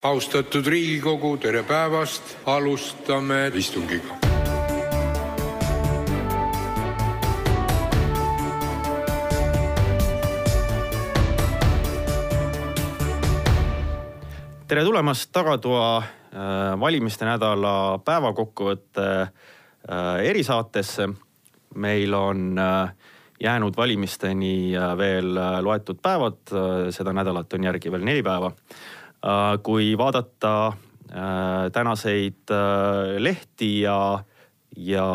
austatud Riigikogu, tere päevast, alustame istungit. tere tulemast Tagatoa äh, valimiste nädala päevakokkuvõtte äh, erisaatesse. meil on äh, jäänud valimisteni veel loetud päevad, seda nädalat on järgi veel neli päeva kui vaadata äh, tänaseid äh, lehti ja, ja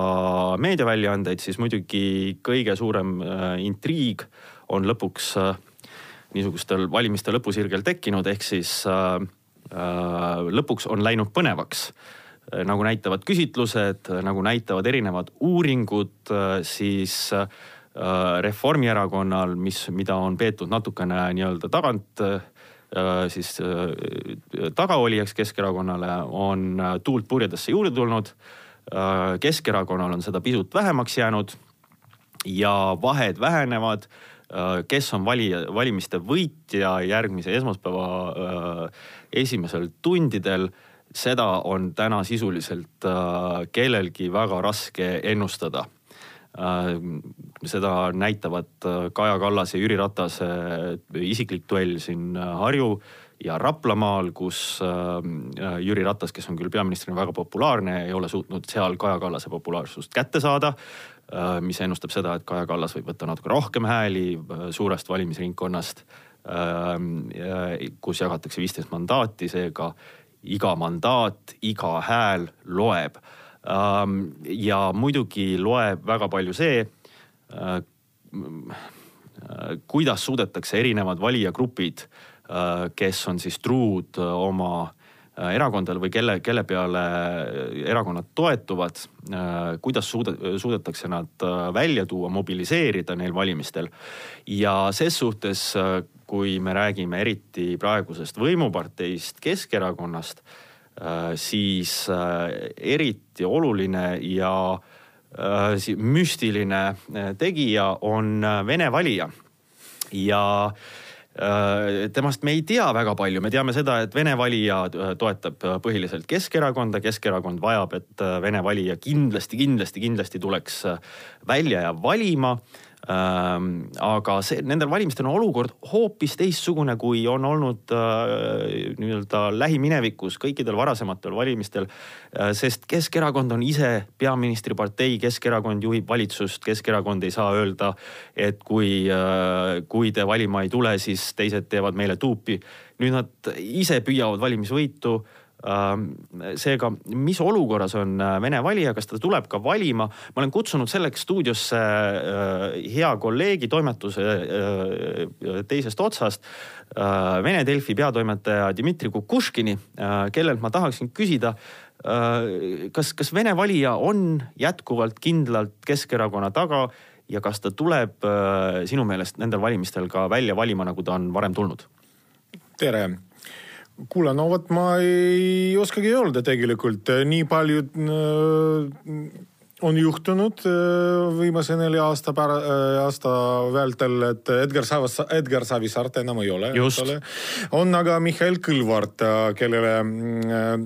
meediaväljaandeid, siis muidugi kõige suurem intriig on lõpuks niisugustel valimiste lõpusirgel tekkinud, ehk siis lõpuks on läinud põnevaks. Nagu näitavad küsitlused, nagu näitavad erinevad uuringud, siis Reformierakonnal, mis, mida on peetud natukene nii-öelda tagant Äh, siis äh, tagaolijaks Keskerakonnale on äh, tuult purjedesse juurde tulnud. Keskerakonnal on seda pisut vähemaks jäänud ja vahed vähenevad. kes on valija, valimiste võitja järgmise esmaspäeva esimesel tundidel, seda on täna sisuliselt kellelgi väga raske ennustada Äh, seda näitavad äh, Kaja Kallas ja Jüri Ratase äh, isiklik duell siin Harju ja Raplamaal, kus Jüri Ratas, kes on küll peaministrina väga populaarne, ei ole suutnud seal Kaja Kallase populaarsust kätte saada. mis ennustab seda, et Kaja Kallas võib võtta natuke rohkem hääli suurest valimisringkonnast, kus jagatakse viisteist mandaati, seega iga mandaat, iga hääl loeb Ähm, ja muidugi loeb väga palju see, äh, kuidas suudetakse erinevad valijagrupid, äh, kes on siis truud oma äh, erakondadele või kelle, kelle peale erakonnad toetuvad, kuidas suuda, suudetakse nad välja tuua, mobiliseerida neil valimistel. ja ses suhtes, kui me räägime eriti praegusest võimuparteist Keskerakonnast siis äh, eriti oluline ja äh, müstiline tegija on Vene valija. Ja temast me ei tea väga palju, me teame seda, et Vene valija toetab põhiliselt Keskerakonda, Keskerakond vajab, et Vene valija kindlasti, kindlasti, kindlasti tuleks välja ja valima. Aga see, nendel valimistel on olukord hoopis teistsugune, kui on olnud äh, nii-öelda lähiminevikus kõikidel varasematel valimistel äh,. sest Keskerakond on ise peaministripartei, Keskerakond juhib valitsust, Keskerakond ei saa öelda, et kui äh,, kui te valima ei tule, siis teised teevad meile tuupi. nüüd nad ise püüavad valimisvõitu seega, mis olukorras on äh, Vene valija, kas ta tuleb ka valima? ma olen kutsunud selleks stuudiosse äh, hea kolleegi toimetuse äh, teisest otsast. Vene Delfi peatoimetaja Dmitri Kukuškini, kellelt ma tahaksin küsida kas, kas Vene valija on jätkuvalt kindlalt Keskerakonna taga ja kas ta tuleb sinu meelest nendel valimistel ka välja valima, nagu ta on varem tulnud? tere kuule, no vot ma ei oskagi öelda tegelikult, nii palju äh, on juhtunud äh, viimase nelja aasta pära-, aasta vältel, et Edgar Savas, Edgar Savisaart enam ei ole. on aga Mihhail Kõlvart, kellele Äh,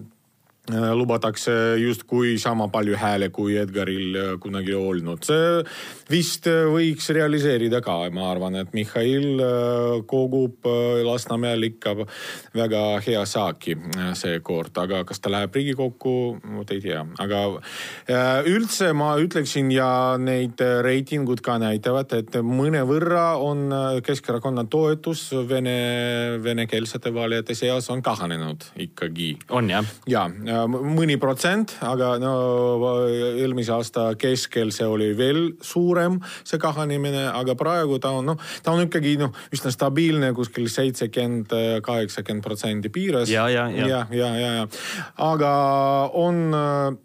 lubatakse justkui sama palju hääle kui Edgaril äh, kunagi olnud. see vist äh, võiks realiseerida ka, ma arvan, et Mihhail kogub Lasnamäel ikka väga hea saaki seekord, aga kas ta läheb Riigikokku, vot ei tea, aga üldse ma ütleksin ja neid reitingud ka näitavad, et mõnevõrra on Keskerakonna toetus vene, venekeelsete valijate seas on kahanenud ikkagi. on jah? ja, ja mõni protsent, aga no eelmise aasta keskel see oli veel suurem, see kahanemine, aga praegu ta on noh, ta on ikkagi noh, üsna stabiilne kuskil seitsekümmend, kaheksakümmend protsendi piires. ja, ja, ja, ja, ja, ja, ja, aga on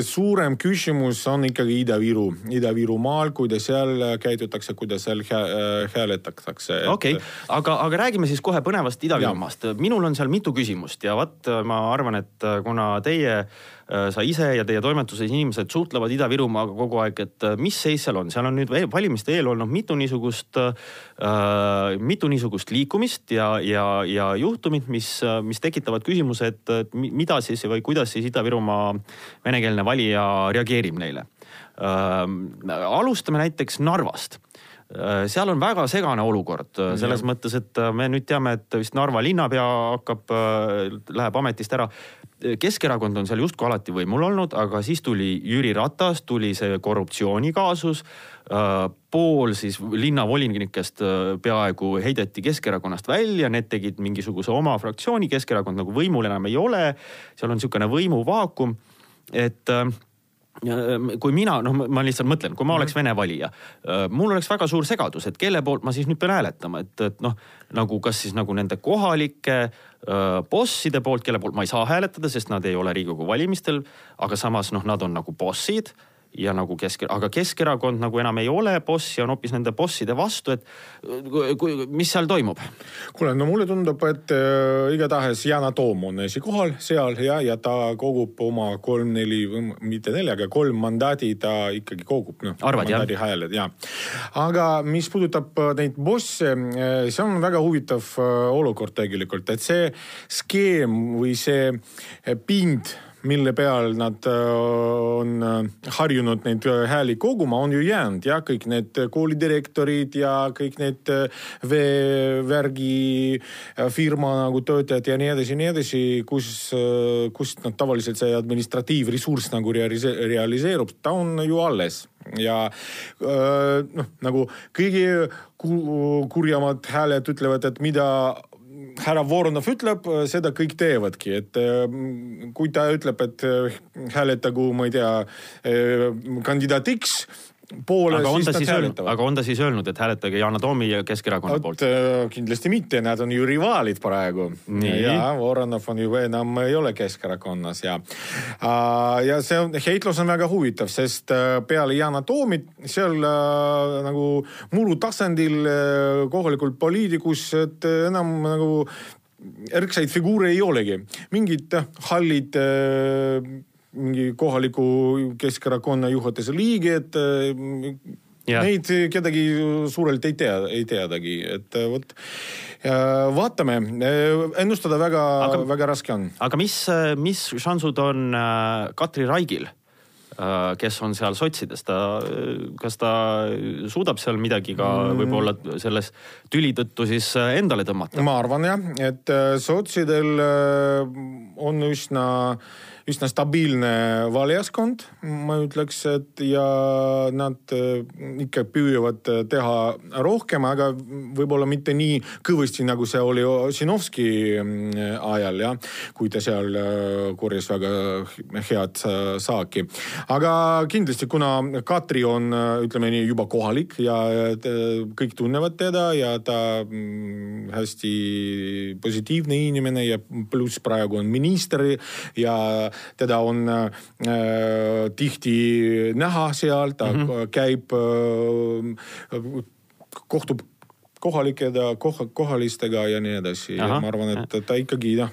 suurem küsimus on ikkagi Ida-Viru, Ida-Virumaal, kuidas seal käidutakse, kuidas seal äh, hääletatakse. okei okay., aga, aga räägime siis kohe põnevast Ida-Virumaast. minul on seal mitu küsimust ja vot ma arvan, et kuna teie sa ise ja teie toimetuses inimesed suhtlevad Ida-Virumaaga kogu aeg, et mis seis seal on, seal on nüüd valimiste eel olnud mitu niisugust äh,, mitu niisugust liikumist ja, ja, ja juhtumit, mis, mis tekitavad küsimuse, et mida siis või kuidas siis Ida-Virumaa venekeelne valija reageerib neile äh,. alustame näiteks Narvast Äh, seal on väga segane olukord äh, selles ja. mõttes, et äh, me nüüd teame, et vist Narva linnapea hakkab, läheb ametist ära. Keskerakond on seal justkui alati võimul olnud, aga siis tuli Jüri Ratas, tuli see korruptsioonikaasus. pool siis linnavolinikest peaaegu heideti Keskerakonnast välja, need tegid mingisuguse oma fraktsiooni, Keskerakond nagu võimul enam ei ole. seal on niisugune võimuvaakum, et kui mina, noh, ma lihtsalt mõtlen, kui ma oleks mhm. Vene valija, ehm, mul oleks väga suur segadus, et kelle poolt ma siis nüüd pean hääletama, et, et noh, nagu kas siis nagu nende kohalike öö, bosside poolt, kelle poolt ma ei saa hääletada, sest nad ei ole Riigikogu valimistel, aga samas noh, nad on nagu bossid ja nagu Kesk, aga Keskerakond nagu enam ei ole boss ja on hoopis nende bosside vastu, et kui, mis seal toimub? kuule, no mulle tundub, et äh, igatahes Yana Toom on esikohal seal ja, ja ta kogub oma kolm-neli, mitte neli, aga kolm mandaati ta ikkagi kogub, noh. mandaadi hääled ja. aga mis puudutab äh, neid bosse, äh, see on väga huvitav äh, olukord tegelikult, et see skeem või see pind mille peal nad äh, on äh, harjunud neid äh, hääli koguma, on ju jäänud ja kõik need koolidirektorid ja kõik need veevärgi firma nagu töötajad ja nii edasi ja nii edasi, kus, kust nad tavaliselt see administratiivressurss nagu realiseerub, ta on ju alles. Ja noh, nagu kõige kurjemad hääled ütlevad, et mida härra Voronov ütleb, seda kõik teevadki, et äh, kui ta ütleb, et äh, hääletagu, ma ei tea, äh, kandidaat X poole, siis nad siis hääletavad. aga on ta siis öelnud, et hääletage Yana Toomi ja Keskerakonna Oot, poolt? Äh, kindlasti mitte, nad on ju rivaalid praegu. ja Voronov on ju enam ei ole Keskerakonnas ja uh,. ja see on, heitlus on väga huvitav, sest uh, peale Yana Toomit seal nagu muru tasandil kohalikul poliitikus, et enam nagu ärksaid figuure ei olegi, mingid hallid äh, mingi kohaliku Keskerakonna juhatuse liiget. Ja. Neid kedagi suurelt ei tea, ei teadagi, et vot vaatame, ennustada väga, väga raske on. aga mis, mis šansud on äh, Katri Raigil? Äh, kes on seal sotsides, ta, kas ta suudab seal midagi ka mm. võib-olla selles tüli tõttu siis endale tõmmata? ma arvan jah, et äh, sotsidel on üsna äh, üsna stabiilne valijaskond, ma ütleks, et ja nad äh, ikka püüavad äh, teha rohkem, aga võib-olla mitte nii kõvasti, nagu see oli Ossinovski mm, ajal jah, kui ta seal äh, korjas väga head saaki. aga kindlasti, kuna Katri on, ütleme nii, juba kohalik ja kõik tunnevad teda ja ta mm, hästi positiivne inimene ja pluss praegu on minister ja teda on äh, tihti näha seal, ta mm -hmm. käib äh,, kohtub kohalikega koh,, kohalistega ja nii edasi. ma arvan, et ta ikkagi jah,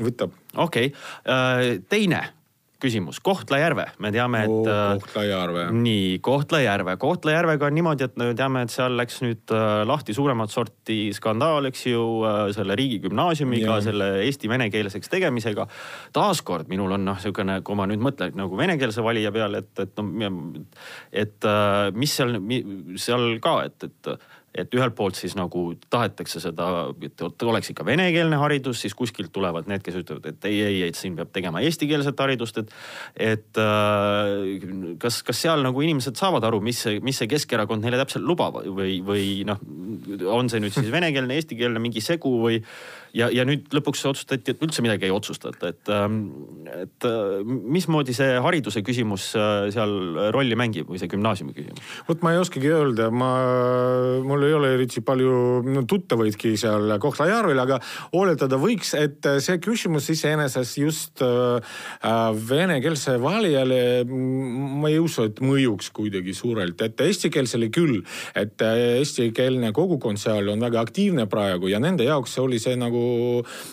võtab. okei okay., äh, teine küsimus, Kohtla-Järve, me teame, et oh,. Kohtla-Järve. nii, Kohtla-Järve, Kohtla-Järvega on niimoodi, et me teame, et seal läks nüüd äh, lahti suuremat sorti skandaal, eks ju, äh, selle riigigümnaasiumiga, selle eesti venekeelseks tegemisega. taaskord minul on noh, niisugune, kui ma nüüd mõtlen nagu venekeelse valija peale, et, et no, et mis seal, seal ka, et, et et ühelt poolt siis nagu tahetakse seda, et oleks ikka venekeelne haridus, siis kuskilt tulevad need, kes ütlevad, et ei, ei, et siin peab tegema eestikeelset haridust, et. et äh, kas, kas seal nagu inimesed saavad aru, mis see, mis see Keskerakond neile täpselt lubab või, või noh, on see nüüd siis venekeelne, eestikeelne mingi segu või ja, ja nüüd lõpuks otsustati, et üldse midagi ei otsustata, et, ähm, et äh, mismoodi see hariduse küsimus äh, seal rolli mängib või see gümnaasiumi küsimus? vot ma ei oskagi öelda, ma, mul ei ole eriti palju no, tuttavaidki seal Kohtla-Järvel, aga oletada võiks, et see küsimus iseenesest just äh, venekeelse valijale, ma ei usu, et mõjuks kuidagi suurelt, et eestikeelsele küll, et eestikeelne kogukond seal on väga aktiivne praegu ja nende jaoks oli see nagu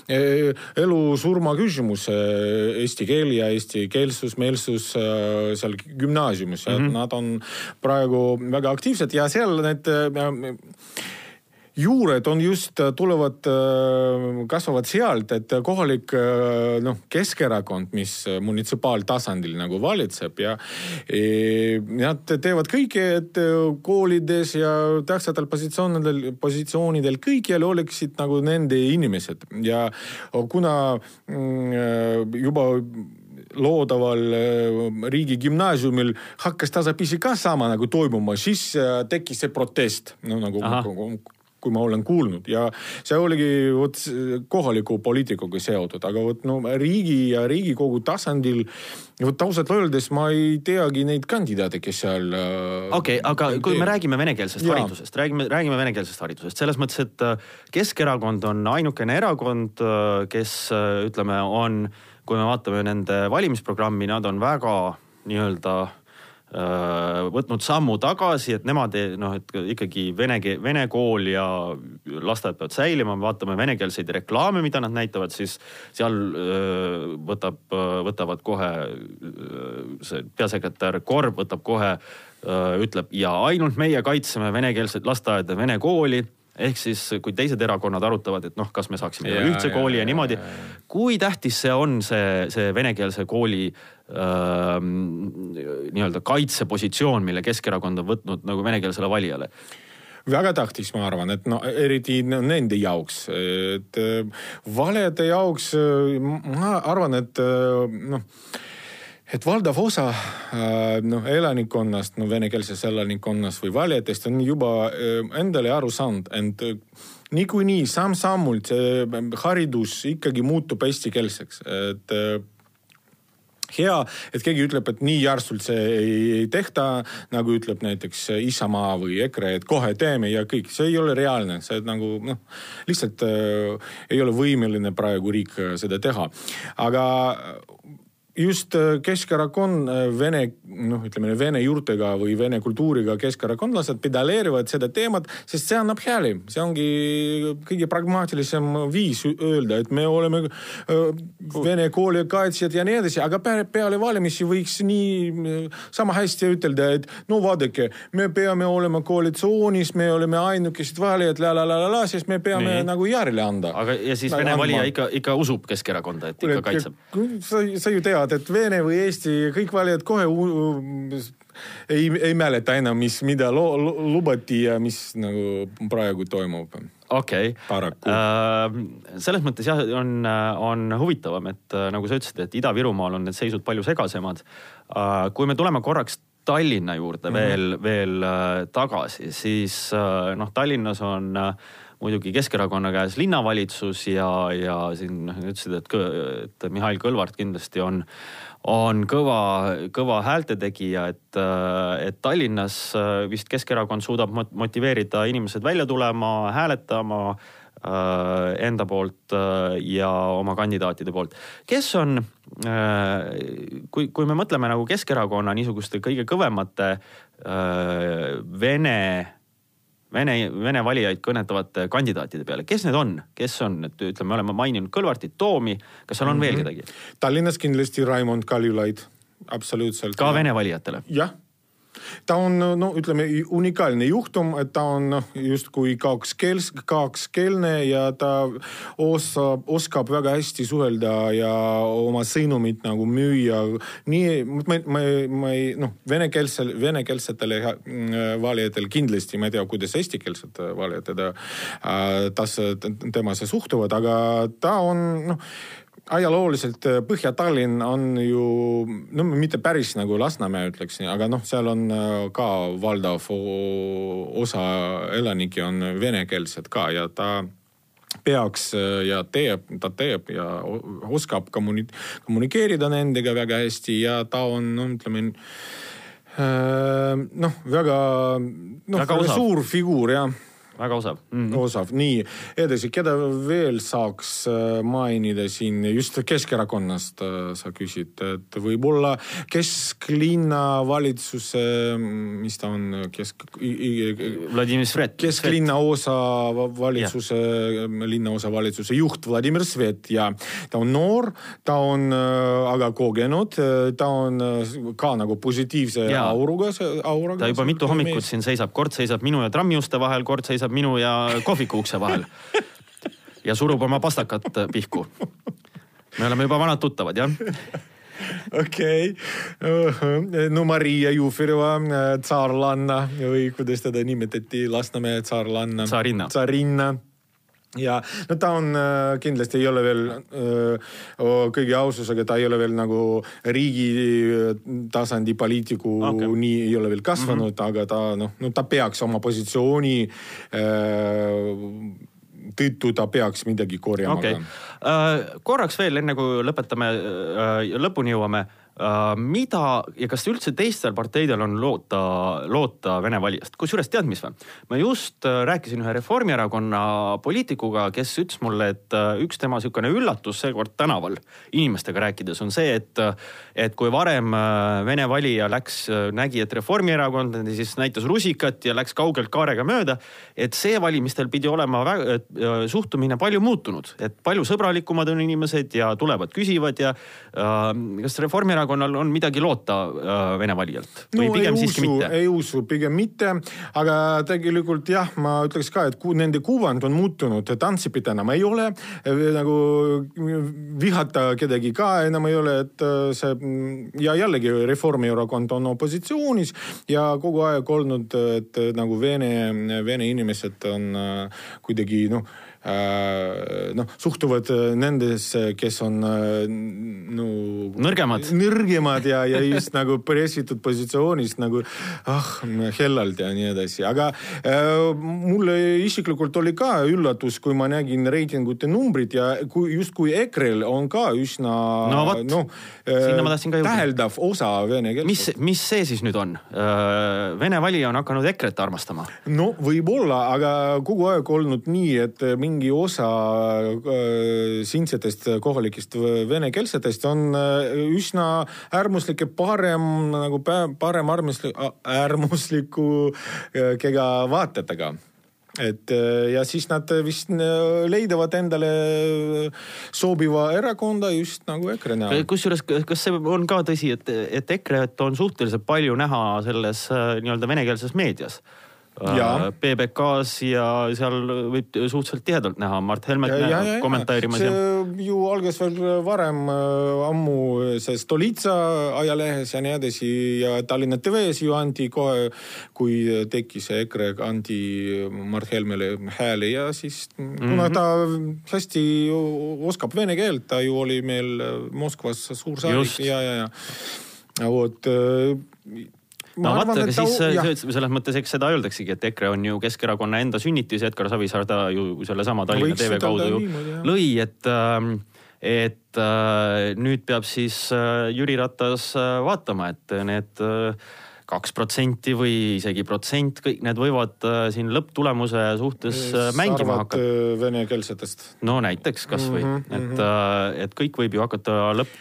eh, elu-surma küsimus, eh, eesti keel ja eestikeelsus, meelsus eh, seal gümnaasiumis mm, -hmm. nad on praegu väga aktiivsed ja seal need juured on just, äh, tulevad, äh, kasvavad sealt, et kohalik äh, noh, Keskerakond, mis munitsipaaltasandil nagu valitseb ja e, nad teevad kõike, et koolides ja tähtsatel positsioonidel, positsioonidel kõikjal oleksid nagu nende inimesed. Ja kuna mm, juba loodaval riigigümnaasiumil hakkas tasapisi ka sama nagu toimuma, siis tekkis see protest, no nagu Aha kui ma olen kuulnud ja see oligi vot kohaliku poliitikuga seotud, aga vot no riigi ja riigikogu tasandil vot ausalt öeldes ma ei teagi neid kandidaate, kes seal. Äh, okei okay,, aga kui teeb. me räägime venekeelsest ja. haridusest, räägime, räägime venekeelsest haridusest selles mõttes, et äh, Keskerakond on ainukene erakond, äh, kes ütleme, on, kui me vaatame nende valimisprogrammi, nad on väga nii-öelda võtnud sammu tagasi, et nemad noh, et ikkagi vene, vene kool ja lasteaed peavad säilima, vaatame venekeelseid reklaame, mida nad näitavad, siis seal äh, võtab, võtavad kohe see peasekretär Korb võtab kohe, ütleb ja ainult meie kaitseme venekeelset lasteaeda, vene kooli ehk siis, kui teised erakonnad arutavad, et noh, kas me saaksime teha ühtse ja, kooli ja, ja niimoodi. kui tähtis see on, see, see venekeelse kooli äh, nii-öelda kaitsepositsioon, mille Keskerakond on võtnud nagu venekeelsele valijale? väga tähtis, ma arvan, et no eriti nende jaoks, et valede jaoks ma arvan, et noh et valdav osa äh, noh elanikkonnast, no venekeelses elanikkonnast või valijatest on juba äh, endale aru saanud, ent äh, niikuinii samm-sammult see haridus ikkagi muutub eestikeelseks, et hea, et keegi ütleb, et nii järsult see ei, ei tehta, nagu ütleb näiteks Isamaa või EKRE, et kohe teeme ja kõik, see ei ole reaalne, see nagu noh, lihtsalt äh, ei ole võimeline praegu riik seda teha. aga just äh, Keskerakond, äh, vene, noh, ütleme vene juurtega või vene kultuuriga keskerakondlased pedaleerivad seda teemat, sest see annab hääli. see ongi kõige pragmaatilisem viis öelda, et me oleme äh, vene kooli kaitsjad ja nii edasi, aga peale valimisi võiks nii sama hästi ütelda, et no vaadake, me peame olema koalitsioonis, me oleme ainukesed valijad, la la la la la, sest me peame nii. nagu järele anda. aga, ja siis Vene valija ikka, ikka usub Keskerakonda, et ikka kaitseb? sa, sa ju tead teavad, et Vene või Eesti, kõik valijad kohe ei, ei mäleta enam, mis, mida lo, lo, lubati ja mis nagu praegu toimub okei okay., paraku äh,. selles mõttes jah, on, on huvitavam, et äh, nagu sa ütlesid, et Ida-Virumaal on need seisud palju segasemad äh,. kui me tuleme korraks Tallinna juurde mm -hmm. veel, veel äh, tagasi, siis äh, noh, Tallinnas on äh, muidugi Keskerakonna käes linnavalitsus ja, ja siin noh, ütlesid, et, et Mihhail Kõlvart kindlasti on, on kõva, kõva häältetegija, et, et Tallinnas vist Keskerakond suudab motiveerida inimesed välja tulema, hääletama äh, enda poolt äh, ja oma kandidaatide poolt. kes on, äh, kui, kui me mõtleme nagu Keskerakonna niisuguste kõige kõvemate vene Vene, Vene valijaid kõnetavate kandidaatide peale, kes need on, kes on, et ütleme, me oleme maininud Kõlvartit, Toomi, kas seal on mm -hmm. veel mhm. kedagi? Tallinnas kindlasti Raimond Kaljulaid, absoluutselt. ka Vene valijatele? jah ta on no ütleme unikaalne juhtum, et ta on noh justkui kakskeels-, kakskeelne ja ta osab, oskab väga hästi suhelda ja oma sõnumit nagu müüa. nii, ma, ma, ma ei noh, venekeelsel, venekeelsetele valijatel kindlasti ma ei tea, kuidas eestikeelsed valijad teda äh,, tas, temasse suhtuvad, aga ta on noh ajalooliselt äh, Põhja-Tallinn on ju, no mitte päris nagu Lasnamäe ütleks, aga noh, seal on äh, ka valdav osa elanikke on venekeelsed ka ja ta peaks äh, ja teeb, ta teeb ja oskab kommuni-, kommunikeerida nendega väga hästi ja ta on, no ütleme noh, väga, noh, suur figuur jah väga osav mm. -hmm. osav, nii edasi, keda veel saaks äh, mainida siin just Keskerakonnast sa küsid, et võib-olla kesklinna valitsuse, mis ta on, kesk. Vladimir Svet. kesklinna osa valitsuse, linnaosa valitsuse juht Vladimir Svet ja ta on noor, ta on aga kogenud, ta on ka nagu positiivse ja. auruga, auraga. ta juba mitu hommikut siin seisab, kord seisab minu ja trammiuste vahel, kord seisab minu ja kohviku ukse vahel. ja surub oma pastakat pihku. me oleme juba vanad tuttavad, jah okei okay., no Maria Jufereva, tsaarlanna või kuidas teda nimetati, Lasnamäe tsaarlanna. tsarinna. tsarinna ja no ta on äh, kindlasti ei ole veel äh, kõigi aususega, ta ei ole veel nagu riigi äh, tasandi poliitiku okay. nii ei ole veel kasvanud mm, -hmm. aga ta noh, no ta peaks oma positsiooni tõttu ta peaks midagi korjama okay.. Korraks veel, enne kui lõpetame lõpuni jõuame mida ja kas üldse teistel parteidel on loota, loota Vene valijast, kusjuures tead, mis või? ma just äh, rääkisin ühe Reformierakonna poliitikuga, kes ütles mulle, et äh, üks tema sihukene üllatus seekord tänaval inimestega rääkides on see, et, et kui varem Vene valija läks, nägi, et Reformierakond siis näitas rusikat ja läks kaugelt kaarega mööda, et see valimistel pidi olema väga, suhtumine palju muutunud, et palju sõbralikumad on inimesed ja tulevad, küsivad ja äh, kas Reformierakond Reformierakonnal on midagi loota äh, Vene valijalt? Või no, pigem siiski usu, mitte? ei usu, pigem mitte, aga tegelikult jah, ma ütleks ka, et ku, nende kuvand on muutunud, et Ansipit enam ei ole, nagu vihata kedagi ka enam ei ole, et äh, see ja jällegi Reformierakond on opositsioonis ja kogu aeg olnud, et nagu Vene, Vene inimesed on äh, kuidagi noh noh, suhtuvad nendesse, kes on no nõrgemad, nõrgemad ja, ja just nagu pressitud positsioonist nagu ah hellalt ja nii edasi, aga äh, mulle isiklikult oli ka üllatus, kui ma nägin reitingute numbrid ja kui justkui EKRE-l on ka üsna no, vot, no, äh, täheldav osa vene keelest. mis, mis see siis nüüd on? Vene valija on hakanud EKRE-t armastama? no võib-olla, aga kogu aeg olnud nii, et mingi mingi osa äh, siinsetest kohalikest venekeelsetest on äh, üsna äärmuslike parem nagu parem äärmusliku, äärmusliku kega vaatetega et äh, ja siis nad vist leidavad endale sobiva erakonda just nagu EKRE näol. kusjuures, kas see on ka tõsi, et, et EKRE-t on suhteliselt palju näha selles nii-öelda venekeelses meedias? Äh, PBK-s ja seal võib suhteliselt tihedalt näha. Mart Helmet kommentaarimas. see ju algas veel varem äh, ammu see Stolitsa ajalehes ja nii edasi ja Tallinna TV-s ju anti kohe, kui tekkis EKRE, anti Mart Helmele hääli ja siis mm -hmm. kuna ta hästi oskab vene keelt, ta ju oli meil Moskvas suursaadik ja, ja, ja. Vot no vaata, aga siis jah. selles mõttes, eks seda öeldaksegi, et EKRE on ju Keskerakonna enda sünnitis, Edgar Savisaar ta ju sellesama Tallinna TV kaudu ju niimoodi, lõi, et ähm, et äh, nüüd peab siis äh, Jüri Ratas äh, vaatama, et need kaks protsenti või isegi protsent, kõik need võivad siin lõpptulemuse suhtes mängima hakata. venekeelsetest. no näiteks kasvõi mm, -hmm, et mm, -hmm. et kõik võib ju hakata lõpp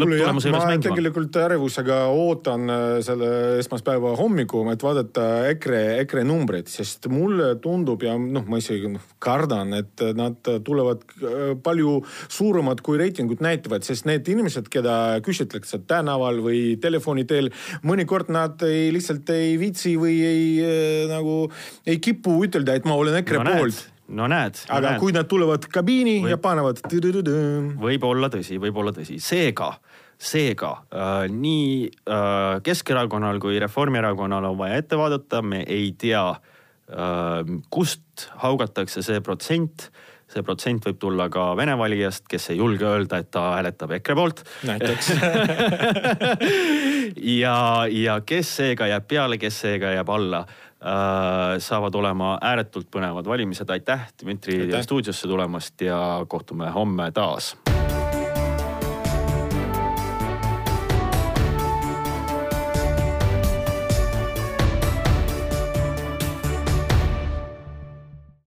lõpptulemuse juures mängima. tegelikult ärevusega ootan äh, selle esmaspäeva hommiku, et vaadata EKRE, EKRE numbreid, sest mulle tundub ja noh, ma isegi noh, kardan, et nad tulevad äh, palju suuremad, kui reitingud näitavad, sest need inimesed, keda küsitletakse tänaval või telefoni teel, mõnikord nad ei, lihtsalt ei viitsi või ei äh, nagu ei kipu ütelda, et ma olen EKRE no, poolt no näed. aga näed. kui nad tulevad kabiini võib... ja panevad. võib olla tõsi, võib olla tõsi, seega, seega äh, nii äh, Keskerakonnal kui Reformierakonnal on vaja ette vaadata, me ei tea äh,, kust haugatakse see protsent. See protsent võib tulla ka Vene valijast, kes ei julge öelda, et ta hääletab EKRE poolt. näiteks. Ja, ja kes seega jääb peale, kes seega jääb alla Äh, saavad olema ääretult põnevad valimised. aitäh, Dmitri, stuudiosse tulemast ja kohtume homme taas